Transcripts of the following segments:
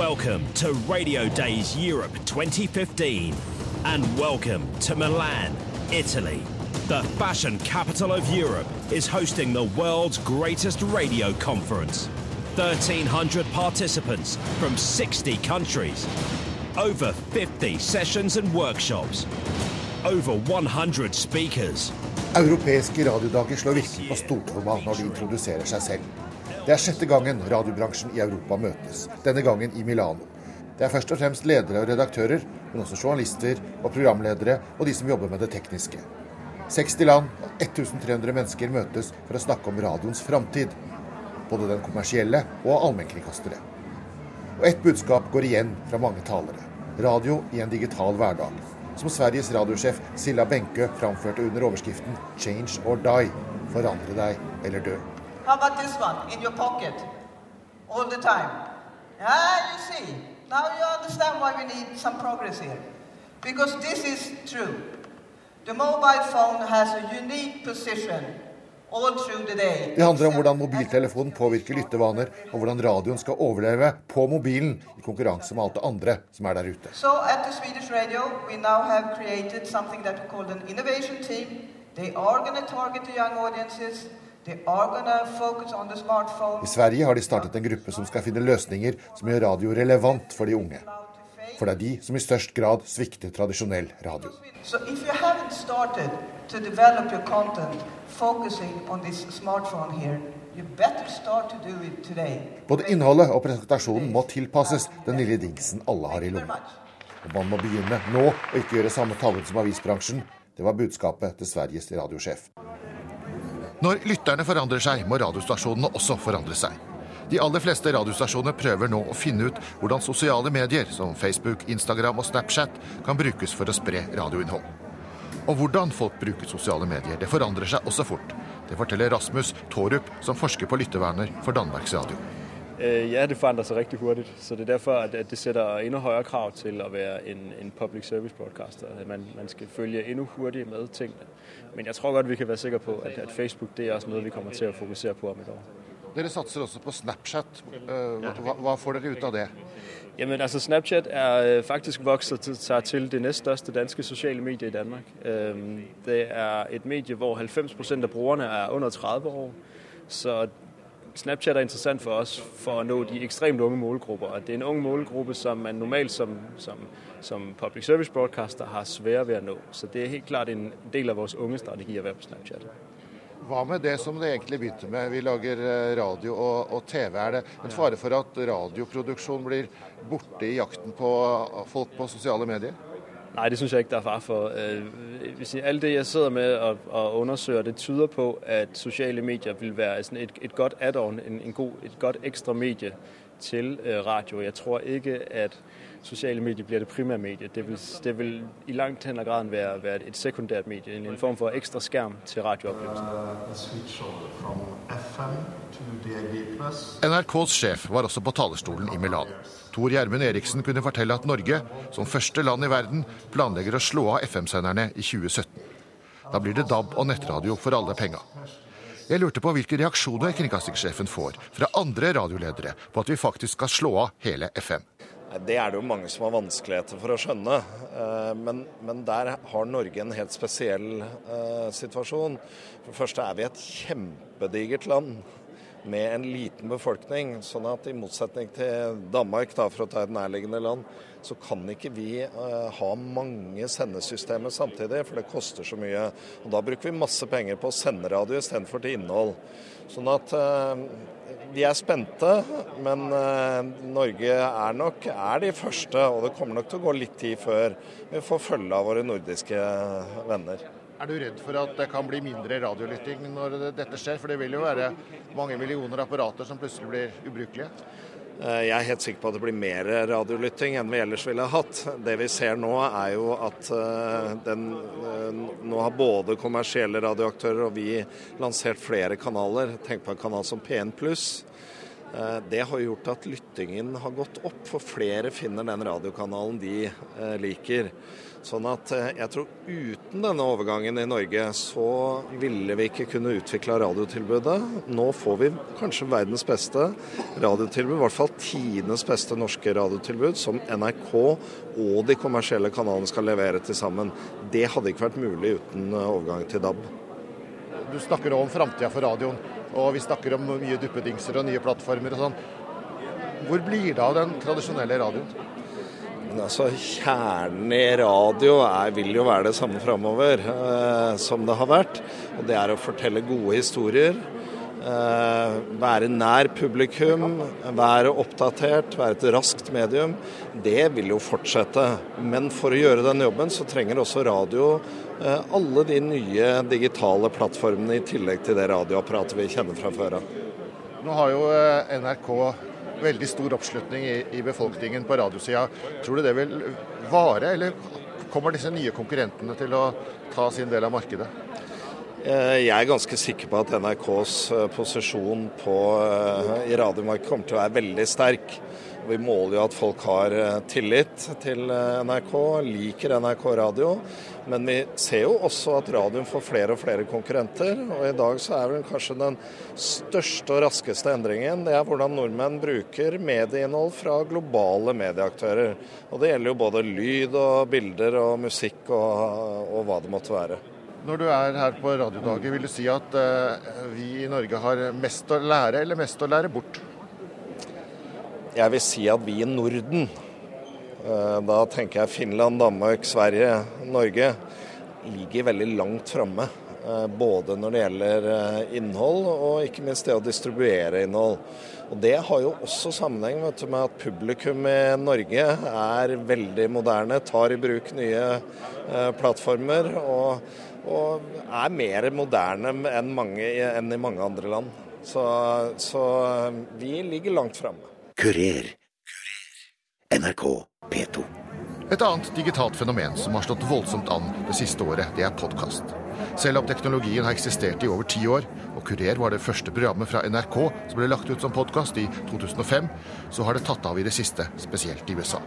Welcome to Radio Days Europe 2015 and welcome to Milan, Italy. The fashion capital of Europe is hosting the world's greatest radio conference. 1,300 participants from 60 countries. Over 50 sessions and workshops. Over 100 speakers. Europeiske radiodager slår virkelig på stortromma når de introduserer seg selv. Det er sjette gangen radiobransjen i Europa møtes, denne gangen i Milano. Det er først og fremst ledere og redaktører, men også journalister og programledere og de som jobber med det tekniske. 60 land og 1300 mennesker møtes for å snakke om radioens framtid. Både den kommersielle og allmennkringkastere. Og ett budskap går igjen fra mange talere. Radio i en digital hverdag. Som Sveriges radiosjef Silla Benke framførte under overskriften 'Change or die'. Forandre deg eller dø. How about this one in your pocket? All the time. Ah, you see. Now you understand why we need some progress here. Because this is true. The mobile phone has a unique position Det handler om hvordan mobiltelefonen påvirker lyttevaner, og hvordan radioen skal overleve på mobilen i konkurranse med alt det andre som er der ute. So radio. I Sverige har de startet en gruppe som skal finne løsninger som gjør radio relevant for de unge. For det er de som i størst grad svikter tradisjonell radio. So if you haven't started to develop your content focusing on this smartphone here, you better start to do it today. Både innholdet og presentasjonen må tilpasses den lille dingsen alle har i lomma. Og man må begynne nå og ikke gjøre samme tabben som avisbransjen. Det var budskapet til Sveriges radiosjef. Når lytterne forandrer seg, må radiostasjonene også forandre seg. De aller fleste radiostasjoner prøver nå å finne ut hvordan sosiale medier som Facebook, Instagram og Snapchat kan brukes for å spre radioinnhold. Og hvordan folk bruker sosiale medier, det forandrer seg også fort. Det forteller Rasmus Torup, som forsker på lytteverner for Danmarks Radio. Øh, Ja, det forandrer seg riktig hurtigt, så det er derfor, at det setter enda høyere krav til å være en, en public service broadcaster. Man, man skal følge enda hurtigere med tingene. Men jeg tror godt, vi kan være sikre på, at, at Facebook det er også noe vi kommer til å fokusere på om et år. Dere satser også på Snapchat. Eh, Hva, hva får dere ut av det? Jamen altså Snapchat er øh, faktisk vokset til- sig til det næststørste danske sosiale mediet i Danmark. Det er et medie, hvor 90% af brugerne er under 30 år. Så Snapchat er interessant for oss for å nå de ekstremt unge målgrupper. Det er en ung målgruppe, som man normalt som, som, som public service broadcaster har svære ved å nå. Så det er helt klart en del av vores unge strategi å være på Snapchat. Hva med det som det egentlig begynte med? Vi lager eh, radio og, og TV. Er det en fare for at radioproduksjon blir borte i jakten på folk på sosiale medier? Nei, det synes jeg ikke, det er far for. Øh, alt det, jeg sidder med og, og undersøger, det tyder på, at sosiale medier vil være et, et godt add-on, et godt ekstra medie til øh, radio. Jeg tror ikke, at sociale medier bliver det primære medie. Det vil, det vil i langt hen ad graden være, være et sekundært medie, en, form for ekstra skærm til radiooplevelsen. NRKs sjef var også på talerstolen i Milano. Tor Gjermund Eriksen kunne fortelle at Norge, som første land i verden, planlegger å slå av FM-senderne i 2017. Da blir det DAB og nettradio for alle penga. Jeg lurte på hvilke reaksjoner kringkastingssjefen får fra andre radioledere på at vi faktisk skal slå av hele FM. Det er det jo mange som har vanskeligheter for å skjønne. Eh, Men, men der har Norge en helt spesiell eh, situasjon. For det første er vi et kjempedigert land med en liten befolkning. Sånn at i motsetning til Danmark, da, for å ta et nærliggende land, så kan ikke vi eh, ha mange sendesystemer samtidig, for det koster så mye. Og da bruker vi masse penger på å sende radio istedenfor til innhold. Sånn at eh, vi er spente, men eh, Norge er nok er de første, og det kommer nok til å gå litt tid før vi får følge av våre nordiske venner. Er du redd for at det kan bli mindre radiolytting når dette skjer? For det vil jo være mange millioner apparater som plutselig blir ubrukelige. Eh, Jeg er helt sikker på at det blir mer radiolytting enn vi ellers ville hatt. Det vi ser nå er jo at eh, den, eh, nå har både kommersielle radioaktører og vi lansert flere kanaler. Tenk på en kanal som P1 Pluss. Eh, det har gjort at lyttingen har gått opp, for flere finner den radiokanalen de eh, liker. Sånn at eh, jeg tror uten denne overgangen i Norge, så ville vi ikke kunne utvikla radiotilbudet. Nå får vi kanskje verdens beste radiotilbud, i hvert fall tidenes beste norske radiotilbud, som NRK og de kommersielle kanalene skal levere til sammen. Det hadde ikke vært mulig uten overgang til DAB. Du snakker om framtida for radioen. Og vi snakker om mye duppedingser og nye plattformer og sånn. Hvor blir det av den tradisjonelle radioen? Altså, Kjernen i radio er, vil jo være det samme framover eh, som det har vært. Og det er å fortelle gode historier. Eh, være nær publikum, være oppdatert, være et raskt medium. Det vil jo fortsette. Men for å gjøre den jobben, så trenger også radio alle de nye digitale plattformene i tillegg til det radioapparatet vi kjenner fra før av. Nå har jo eh, NRK veldig stor oppslutning i, i befolkningen på radiosida. Tror du det vil vare, eller kommer disse nye konkurrentene til å ta sin del av markedet? Eh, jeg er ganske sikker på at NRKs eh, posisjon på, eh, i radiomarkedet kommer til å være veldig sterk. Vi måler jo at folk har tillit til NRK, liker NRK radio. Men vi ser jo også at radioen får flere og flere konkurrenter. Og i dag så er vel kanskje den største og raskeste endringen det er hvordan nordmenn bruker medieinnhold fra globale medieaktører. Og det gjelder jo både lyd og bilder og musikk og, og hva det måtte være. Når du er her på radiodager, vil du si at uh, vi i Norge har mest å lære eller mest å lære bort? Jeg vil si at vi i Norden Eh, da tenker jeg Finland, Danmark, Sverige, Norge ligger veldig langt framme. Eh, både når det gjelder eh, innhold og ikke minst det å distribuere innhold. Og Det har jo også sammenheng du, med at publikum i Norge er veldig moderne, tar i bruk nye plattformer og, og er mer moderne enn, mange, enn i mange andre land. Så, så vi ligger langt framme. Kurer. NRK P2. Et annet digitalt fenomen som har slått voldsomt an det siste året, det er podkast. Selv om teknologien har eksistert i over ti år, og Kurer var det første programmet fra NRK som ble lagt ut som podkast i 2005, så har det tatt av i det siste, spesielt i USA.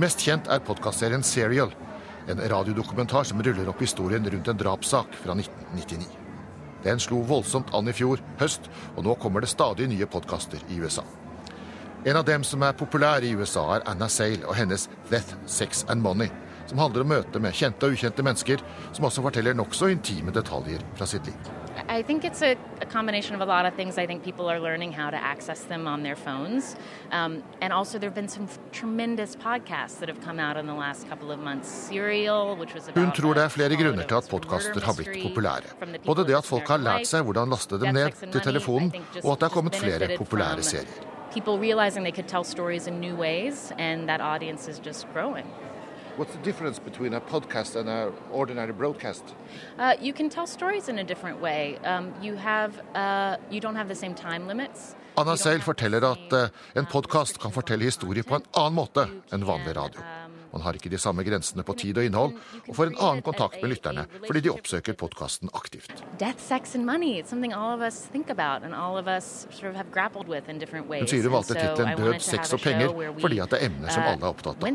Mest kjent er podkastserien Serial, en radiodokumentar som ruller opp historien rundt en drapssak fra 1999. Den slo voldsomt an i fjor høst, og nå kommer det stadig nye podkaster i USA. En av dem som er populær i USA, er Anna Sale og hennes Death, Sex and Money, som handler om møte med kjente og ukjente mennesker, som også forteller nokså intime detaljer fra sitt liv. I think it's a, a, combination of a lot of things. I think people are learning how to access them on their phones. Um, and also, there have been some tremendous podcasts that have come out in the last couple of months. Serial, which was Hun tror det er flere grunner til at podkaster har blitt populære. Både det at folk har lært seg hvordan laste dem ned til telefonen, og at det har kommet flere populære serier people realizing they could tell stories in new ways, and that audience is just growing. What's the difference between a podcast and an ordinary broadcast? Uh, you can tell stories in a different way. Um, you have uh, you don't have the same time limits. Anna Seil forteller at uh, en podkast kan fortelle historier på en annen måte enn vanlig radio. Man har ikke de samme grensene på tid og innhold, og får en annen kontakt med lytterne fordi de oppsøker podkasten aktivt. Hun sier hun valgte tittelen 'Død, sex og penger' fordi at det er emner som uh, alle er opptatt av.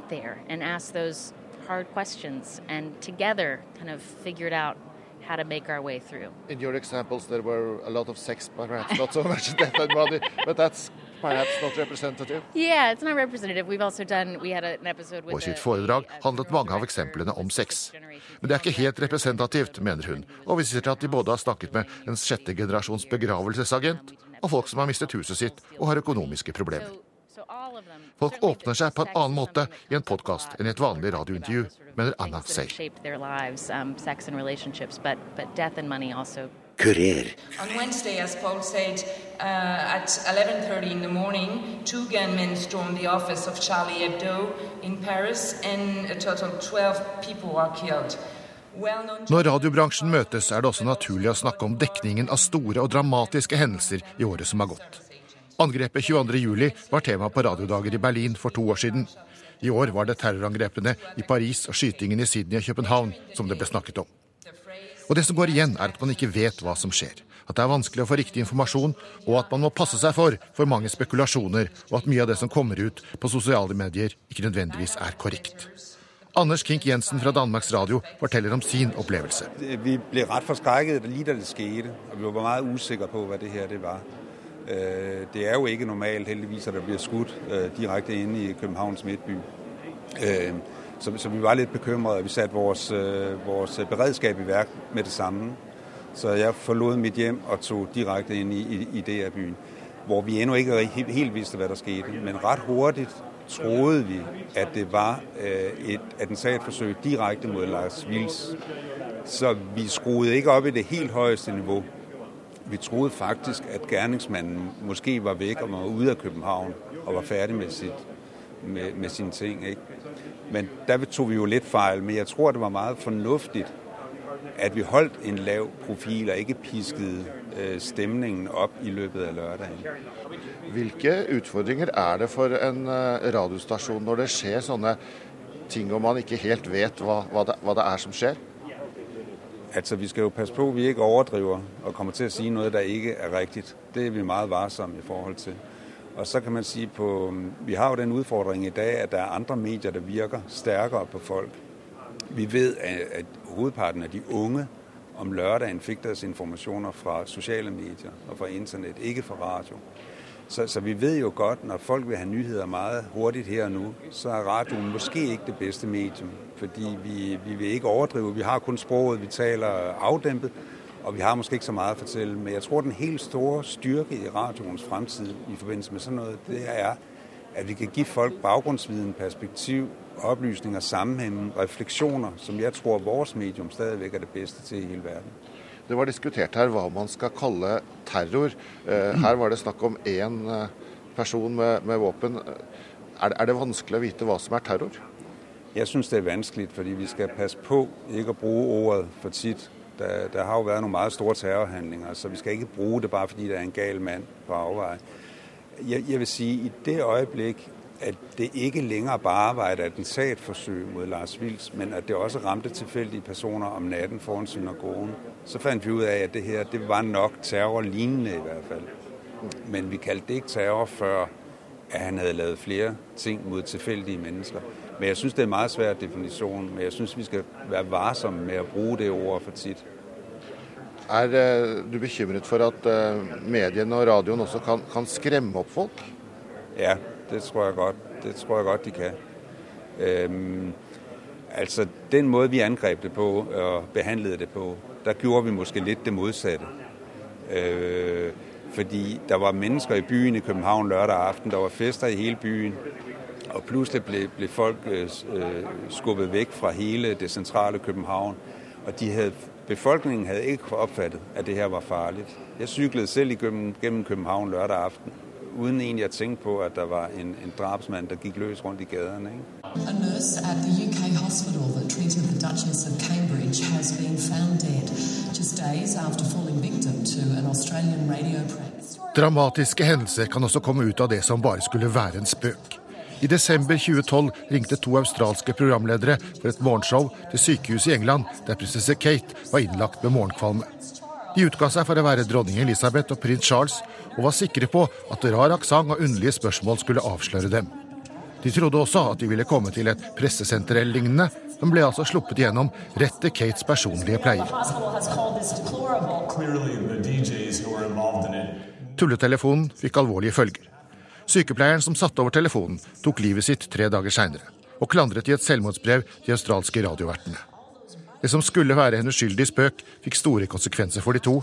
hard questions and together kind of figured out how to make our way through. In your examples, there were a lot of sex, perhaps not so much death and money, but that's perhaps i representative. Yeah, it's not representative. We've also done, we had an episode with På sitt foredrag handlet mange av eksemplene om sex. Men det er ikke helt representativt, mener hun, og viser til at de både har snakket med en sjette generasjons begravelsesagent og folk som har mistet huset sitt og har økonomiske problemer. Folk åpner seg på en annen måte i en podkast enn i et vanlig radiointervju, mener Anna Say. Kurer. On Wednesday, as Paul said, uh, at 11:30 in the morning, two gunmen stormed the office of Charlie Hebdo in Paris, and a total 12 people were killed. Når radiobransjen møtes, er det også naturlig å snakke om dekningen av store og dramatiske hendelser i året som har gått. Angrepet 22.07 var tema på radiodager i Berlin for to år siden. I år var det terrorangrepene i Paris og skytingen i Sydney og København som det ble snakket om. Og det som går igjen, er at man ikke vet hva som skjer. at det er vanskelig å få riktig informasjon, og at man må passe seg for for mange spekulasjoner, og at mye av det som kommer ut på sosiale medier, ikke nødvendigvis er korrekt. Anders Kink Jensen fra Danmarks Radio forteller om sin opplevelse. Vi ble rett forskrekket lige da det skjedde, og vi var veldig usikre på hva det her det var. Øh, det er jo ikke normalt heldigvis at det blir skutt øh, direkte inne i Københavns midtby. Øh, så, så vi var litt bekymret. og Vi satte vores, vores beredskap i verk med det samme. Så jeg forlod mitt hjem og tok direkte inn i, i, i DR-byen. Hvor vi ennå ikke helt, helt visste hva som skjedde. Men rett hurtig trodde vi at det var et attentatforsøk direkte mot Lars Wils. Så vi skruet ikke opp i det helt høyeste nivå. Vi trodde faktisk at gerningsmannen måske var vekk og var ute av København og var ferdig med, sitt, med, med sine ting. Ikke? Men der tok vi jo litt feil. Men jeg tror det var veldig fornuftig at vi holdt en lav profil og ikke pisket øh, stemningen opp i løpet av lørdagen. Hvilke utfordringer er det for en øh, radiostasjon når det skjer sånne ting og man ikke helt vet hva, hva, det, hva det er som skjer? Altså, Vi skal jo passe på at vi ikke overdriver og kommer til å si noe der ikke er riktig. Det er vi veldig varsomme i forhold til. Og så kan man si på, Vi har jo den utfordring i dag at der er andre medier der virker stærkere på folk. Vi vet at hovedparten av de unge om lørdagen fikk deres informasjoner fra sociale medier og fra internet, ikke fra radio. Så, så, vi vet jo godt når folk vil ha nyheter meget hurtig her og nu, så er radioen måske ikke det bedste medium. Fordi vi, vi, vil ikke overdrive. Vi har kun sproget, vi taler avdempet, og vi har måske ikke så mye å fortelle. Men jeg tror den helt store styrke i radioens fremtid i forbindelse med sånn noe, det er at vi kan gi folk baggrundsviden, perspektiv, opplysninger, sammenheng, refleksjoner, som jeg tror vores medium stadig er det beste til i hele verden. Det var diskutert her hva man skal kalle terror. Eh, her var det snakk om én eh, person med, med våpen. Er det, er det, vanskelig å vite hva som er terror? Jeg syns det er vanskelig, fordi vi skal passe på ikke å bruke ordet for titt. Det, der har jo vært noen meget store terrorhandlinger, så vi skal ikke bruke det bare fordi det er en gal mann på avveie. Jeg, jeg vil si i det øyeblikk at det ikke lenger bare var et attentatforsøk mot Lars Vilks, men at det også ramte tilfeldige personer om natten foran synagogen. Så fant vi ut av at det her det var nok terrorlignende i hvert fall. Men vi kalte det ikke terror før at han hadde lavet flere ting mot tilfeldige mennesker. Men jeg syns det er en meget svær definisjon. Men jeg syns vi skal være varsomme med å bruke det ordet for tid. Er eh, du bekymret for at eh, mediene og radioen også kan, kan skremme opp folk? Ja, det tror jeg godt, det tror jeg godt de kan. Øhm, altså Den måten vi angrep det på og behandlet det på, der gjorde vi måske litt det motsatte. Øh, fordi der var mennesker i byen i København lørdag aften, der var fester i hele byen. Og plutselig ble, ble folk øh, skubbet vekk fra hele det sentrale København. Og de havde, befolkningen hadde ikke oppfattet at det her var farlig. Jeg syklet selv gjennom København lørdag aften uten egentlig å tenke på at det var en, en drapsmann som gikk løs rundt i gatene. A nurse at the UK hospital that treated the Duchess of Cambridge has been found dead just days after falling victim to an Australian radio press. Dramatiske hendelser kan også komme ut av det som bare skulle være en spøk. I desember 2012 ringte to australske programledere for et morgenshow til sykehuset i England, der prinsesse Kate var innlagt med morgenkvalme. De utga seg for å være dronning Elisabeth og prins Charles, og var sikre på at rar aksent og underlige spørsmål skulle avsløre dem. De trodde også at de ville komme til et pressesenter eller lignende, men ble altså sluppet igjennom rett til Kates personlige pleier. Tulletelefonen fikk alvorlige følger. Sykepleieren som satte over telefonen, tok livet sitt tre dager seinere, og klandret i et selvmordsbrev de australske radiovertene. Det som skulle være en uskyldig spøk, fikk store konsekvenser for de to,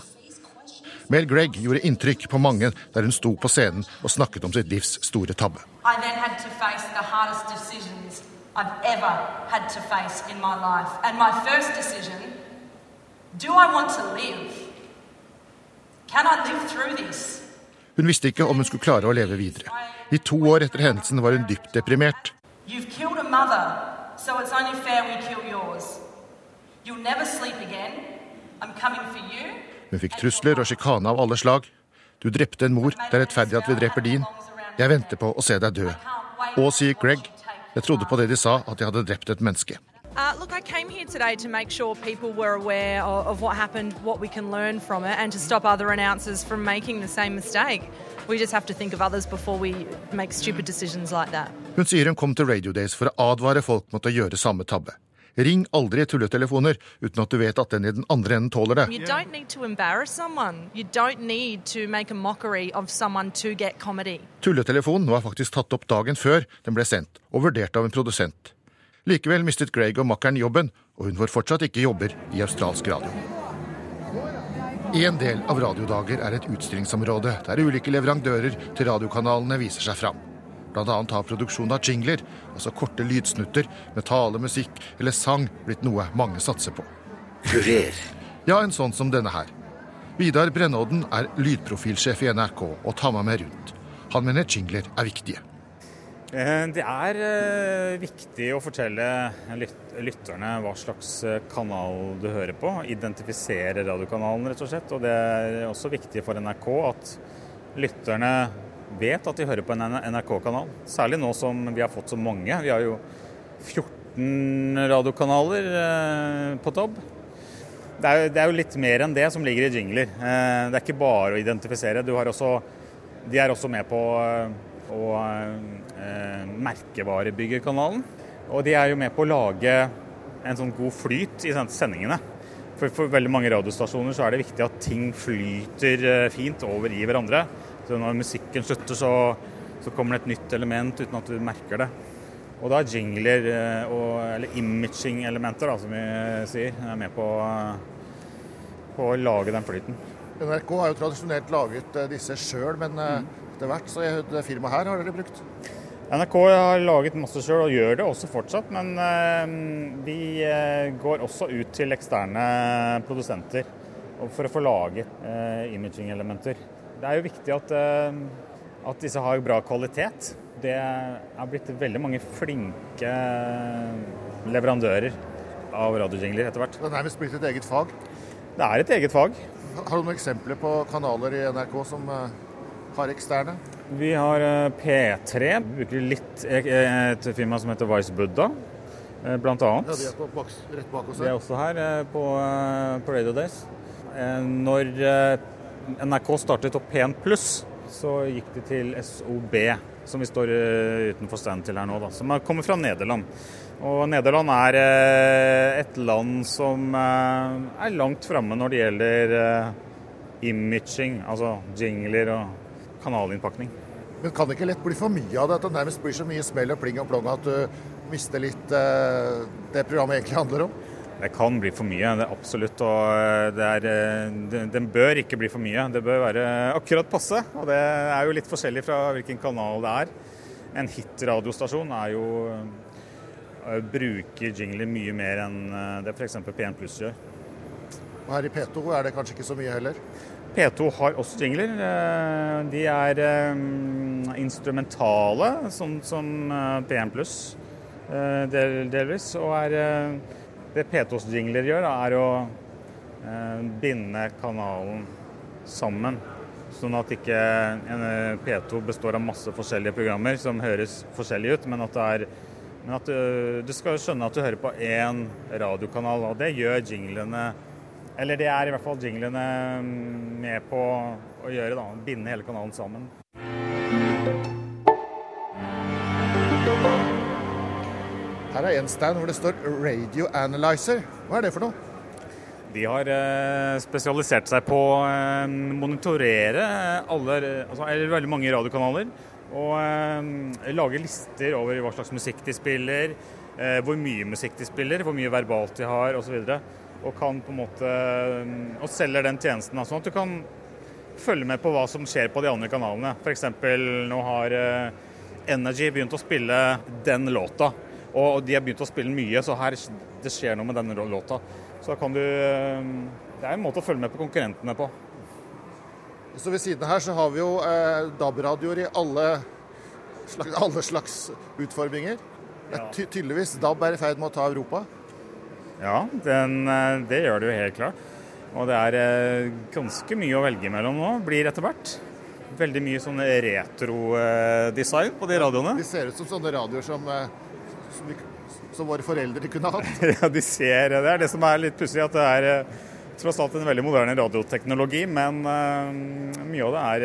Mel Gregg gjorde inntrykk på mange der hun sto på scenen og snakket om sitt livs store tabbe. Hun visste ikke om hun skulle klare å leve videre. I to år etter hendelsen var hun dypt deprimert. Hun fikk trusler og sjikane av alle slag. Du drepte en mor, det er rettferdig at vi dreper din. Jeg venter på å se deg dø. Og, sier Greg, jeg trodde på det de sa, at jeg hadde drept et menneske. Uh, look, I came here today to make sure people were aware of, of what happened, what we can learn from it, and to stop other announcers from making the same mistake. We just have to think of others before we make stupid decisions like that. Hun sier hun kom til Radio Days for å advare folk mot å gjøre samme tabbe. Ring aldri tulletelefoner uten at du vet at den i den andre enden tåler det. You don't need to embarrass someone. You don't need to make a mockery of someone to get comedy. Tulletelefonen var faktisk tatt opp dagen før den ble sendt, og vurdert av en produsent. Likevel mistet Greg og makkeren jobben, og hun får fortsatt ikke jobber i australsk radio. En del av radiodager er et utstillingsområde der ulike leverandører til radiokanalene viser seg fram. Annet har produksjon av jingler, altså korte lydsnutter med tale, musikk eller sang, blitt noe mange satser på. Kurer. Ja, en sånn som denne her. Vidar Brennodden er lydprofilsjef i NRK og tar meg med rundt. Han mener jingler er viktige. Eh, det er eh, viktig å fortelle lytterne hva slags eh, kanal du hører på. Identifisere radiokanalen, rett og slett. Og det er også viktig for NRK at lytterne vet at de hører på en NRK-kanal. Særlig nå som vi har fått så mange. Vi har jo 14 radiokanaler på topp. Det er, det er, jo litt mer enn det som ligger i jingler. Det er ikke bare å identifisere. Også, de er også med på eh, merkevarebyggerkanalen. Og de er jo med på å lage en sånn god flyt i sendingene. For, for veldig mange radiostasjoner så er det viktig at ting flyter fint over i hverandre. Så når musikken slutter, så, så kommer det et nytt element uten at du merker det. Og da er jingler, eh, og, eller imaging-elementer, som vi sier, er med på, på, å lage den flyten. NRK har jo tradisjonelt laget eh, disse sjøl, men eh, mm. Etter hvert så det firmaet her har dere brukt? NRK har laget masse sjøl og gjør det også fortsatt, men vi går også ut til eksterne produsenter for å få laget imaging-elementer. Det er jo viktig at, eh, at disse har bra kvalitet. Det er blitt veldig mange flinke leverandører av radiojingler etter hvert. Det er nærmest blitt et eget fag? Det er et eget fag. Har du noen eksempler på kanaler i NRK som eh, har eksterne? Vi har eh, P3. Vi bruker litt et firma som heter Vice Buddha, blant annet. Ja, de er på, rett bak oss her. De er også her på, på Radio Days. Når NRK startet opp P1 pluss, så gikk de til SOB, som vi står eh, utenfor stand til her nå, da, som kommer fra Nederland. Og Nederland er eh, et land som eh, er langt framme når det gjelder imaging, altså jingler og kanalinnpakning. Men kan det ikke lett bli for mye av det? At det nærmest blir så mye smell og pling og plong at du mister litt det programmet egentlig handler om? Det kan bli for mye, det er absolutt. Og eh, det er, eh, den bør ikke bli for mye. Det bør være akkurat passe. Og det er jo litt forskjellig fra hvilken kanal det er. En hit-radiostasjon er jo eh, bruker jingler mye mer enn det f.eks. P1 Pluss gjør. Og her i P2 er det kanskje ikke så mye heller? P2 har også jingler. De er instrumentale, sånn som P1 Pluss delvis. Og er det P2s jingler gjør, er å eh, binde kanalen sammen. Sånn at ikke en eh, P2 består av masse forskjellige programmer som høres forskjellig ut, men at, er, men at du, du, skal skjønne at du hører på én radiokanal. Og det gjør jinglene Eller det er i hvert fall jinglene mm, med på å gjøre, da. Binde hele kanalen sammen. Her er en stand hvor det står 'Radio Analyzer'. Hva er det for noe? De har eh, spesialisert seg på å eh, monitorere alle, altså, eller veldig mange radiokanaler. Og eh, lage lister over hva slags musikk de spiller, hvor mye musikk de spiller, hvor mye verbalt de har osv. Og, kan på en måte og selger den tjenesten sånn at du kan følge med på hva som skjer på de andre kanalene. F.eks. nå har Energy begynt å spille den låta. Og de har begynt å spille mye, så her det skjer noe med denne låta. Så da kan du eh, Det er en måte å følge med på konkurrentene på. Så Ved siden her så har vi jo eh, DAB-radioer i alle slags, alle slags utforminger. Ja. Ty tydeligvis DAB er i ferd med å ta Europa. Ja, den, eh, det gjør det jo helt klart. Og det er eh, ganske mye å velge mellom nå, blir etter hvert. Veldig mye sånn retro-design på de radioene. De ser ut som sånne radioer som som våre foreldre kunne hatt. ja, de ser Det er det som er litt pussig, at det er eh, tross alt en veldig moderne radioteknologi, men uh, mye av det er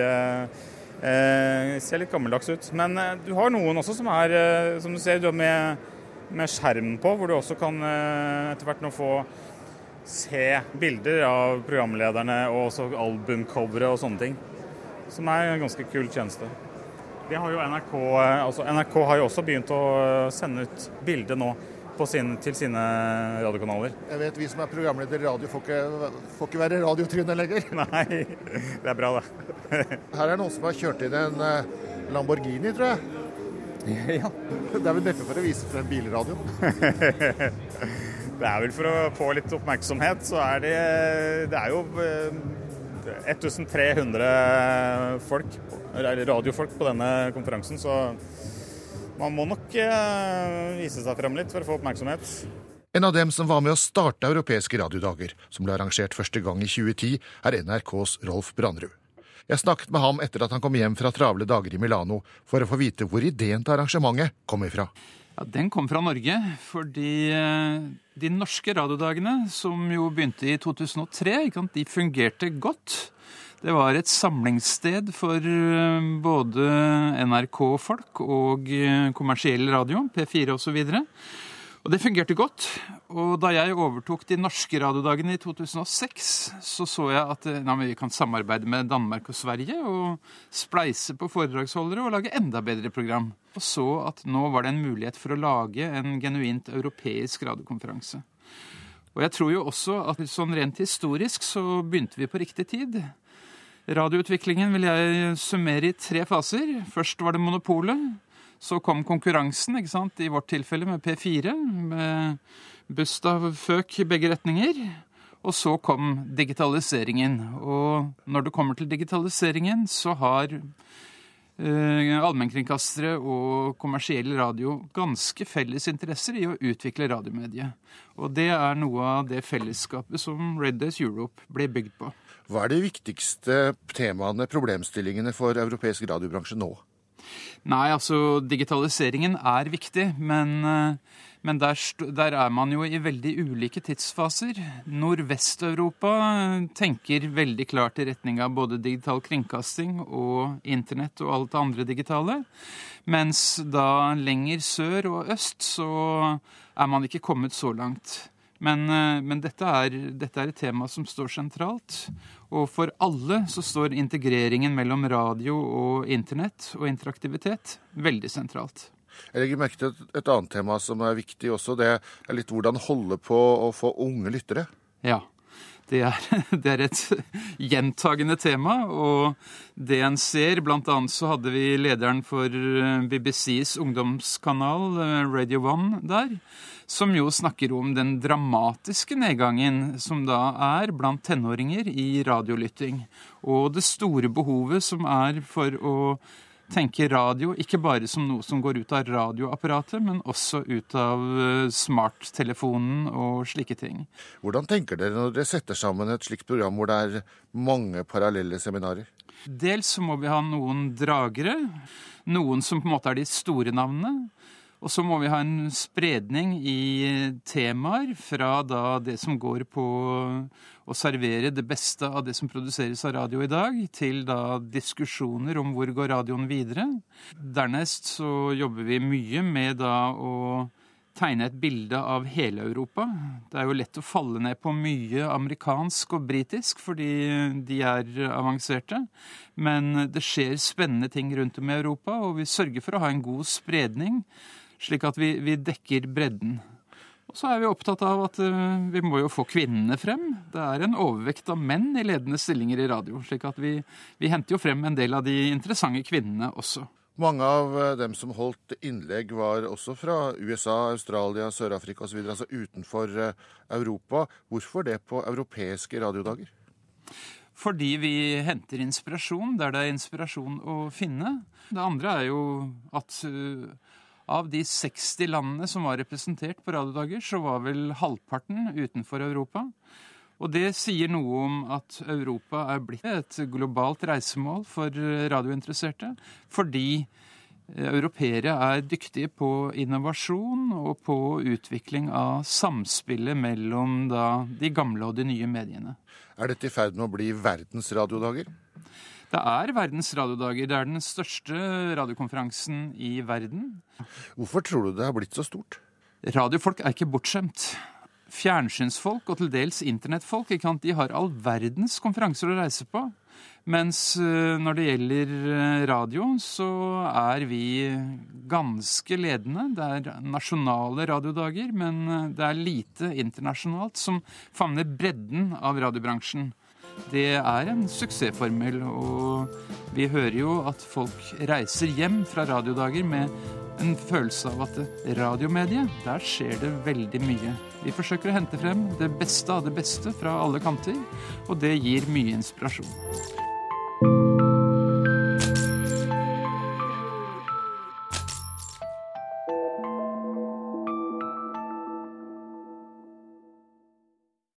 uh, ser litt gammeldags ut. Men uh, du har noen også som er, som du ser, du har med, med skjerm på, hvor du også kan etter hvert nå få se bilder av programlederne og også albumcovere og sånne ting. Som er en ganske kul tjeneste. Det har jo NRK, altså NRK har jo også begynt å sende ut bilde nå sin, til sine radiokanaler. Jeg vet Vi som er programleder i radio, får ikke, får ikke være radiotryne lenger. Nei, det er bra, det. Her er noen som har kjørt inn en eh, Lamborghini, tror jeg. Ja. Det er vel neppe for å vise frem bilradioen? det er vel for å få litt oppmerksomhet. Så er det Det er jo 1300 folk, folk, radiofolk på denne konferansen, så man må nok eh, vise seg frem litt for å få oppmerksomhet. En av dem som var med å starte Europeiske radiodager, som ble arrangert første gang i 2010, er NRKs Rolf Brandrud. Jeg snakket med ham etter at han kom hjem fra travle dager i Milano, for å få vite hvor ideen til arrangementet kom ifra. Ja, Den kom fra Norge, fordi eh, de norske radiodagene, som jo begynte i 2003, de fungerte godt. Det var et samlingssted for eh, både NRK-folk og eh, kommersiell radio, P4 osv. Og det fungerte godt. Og da jeg overtok de norske radiodagene i 2006, så så jeg at eh, vi kan samarbeide med Danmark og Sverige og spleise på foredragsholdere og lage enda bedre program. Og så at nå var det en mulighet for å lage en genuint europeisk radiokonferanse. Og jeg tror jo også at sånn rent historisk så begynte vi på riktig tid. Radioutviklingen vil jeg summere i tre faser. Først var det monopolet. Så kom konkurransen, ikke sant? i vårt tilfelle med P4, med Bustav Føk i begge retninger. Og så kom digitaliseringen. Og når det kommer til digitaliseringen, så har uh, allmennkringkastere og kommersiell radio ganske felles interesser i å utvikle radiomediet. Og det er noe av det fellesskapet som Red Days Europe ble bygd på. Hva er de viktigste temaene, problemstillingene for europeisk radiobransje nå? Nei, altså digitaliseringen er viktig, men, eh, men der, der, er man jo i veldig ulike tidsfaser. Nordvest-Europa tenker veldig klart i retning av både digital kringkasting og internett og alt det andre digitale. Mens da lenger sør og øst så er man ikke kommet så langt. Men, eh, men dette, er, dette, er, et tema som står sentralt. Og for alle så står integreringen mellom radio og internett og interaktivitet veldig sentralt. Jeg legger merke til et, et annet tema som er viktig også. Det er litt hvordan holde på å få unge lyttere. Ja. Det er, det er, et gjentagende tema, og det en ser Blant annet så hadde vi lederen for eh, BBCs ungdomskanal, eh, Radio One, der som jo snakker om den dramatiske nedgangen som da er blant tenåringer i radiolytting. Og det store behovet som er for å tenke radio ikke bare som noe som går ut av radioapparatet, men også ut av eh, smarttelefonen og slike ting. Hvordan tenker dere når dere setter sammen et slikt program hvor det er mange parallelle seminarer? Dels så må vi ha noen dragere. Noen som på en måte er de store navnene. Og så må vi ha en spredning i temaer fra da det som går på å servere det beste av det som produseres av radio i dag, til da diskusjoner om hvor går radioen videre. Dernest så jobber vi mye med da å tegne et bilde av hele Europa. Det er jo lett å falle ned på mye amerikansk og britisk fordi de er avanserte. Men det skjer spennende ting rundt om i Europa, og vi sørger for å ha en god spredning slik at vi, vi dekker bredden. Og så er vi opptatt av at uh, vi må jo få kvinnene frem. Det er en overvekt av menn i ledende stillinger i radio. slik at vi, vi henter jo frem en del av de interessante kvinnene også. Mange av eh, dem som holdt innlegg, var også fra USA, Australia, Sør-Afrika osv., altså utenfor eh, Europa. Hvorfor det på europeiske radiodager? Fordi vi henter inspirasjon der det er inspirasjon å finne. Det andre er jo at av de 60 landene som var representert på radiodager, så var vel halvparten utenfor Europa. Og det sier noe om at Europa er blitt et globalt reisemål for radiointeresserte. Fordi europeere er dyktige på innovasjon og på utvikling av samspillet mellom da, de gamle og de nye mediene. Er dette i ferd med å bli verdens radiodager? Det er verdens radiodager. Det er den største radiokonferansen i verden. Hvorfor tror du det har blitt så stort? Radiofolk er ikke bortskjemt. Fjernsynsfolk og til dels internettfolk de har all verdens konferanser å reise på. Mens eh, når det gjelder eh, radio, så er vi ganske ledende. Det er nasjonale radiodager, men eh, det er lite internasjonalt som favner bredden av radiobransjen. Det er en suksessformel, og vi hører jo at folk reiser hjem fra radiodager med en følelse av at radiomediet, der skjer det veldig mye. Vi forsøker å hente frem det beste av det beste fra alle kanter, og det gir mye inspirasjon.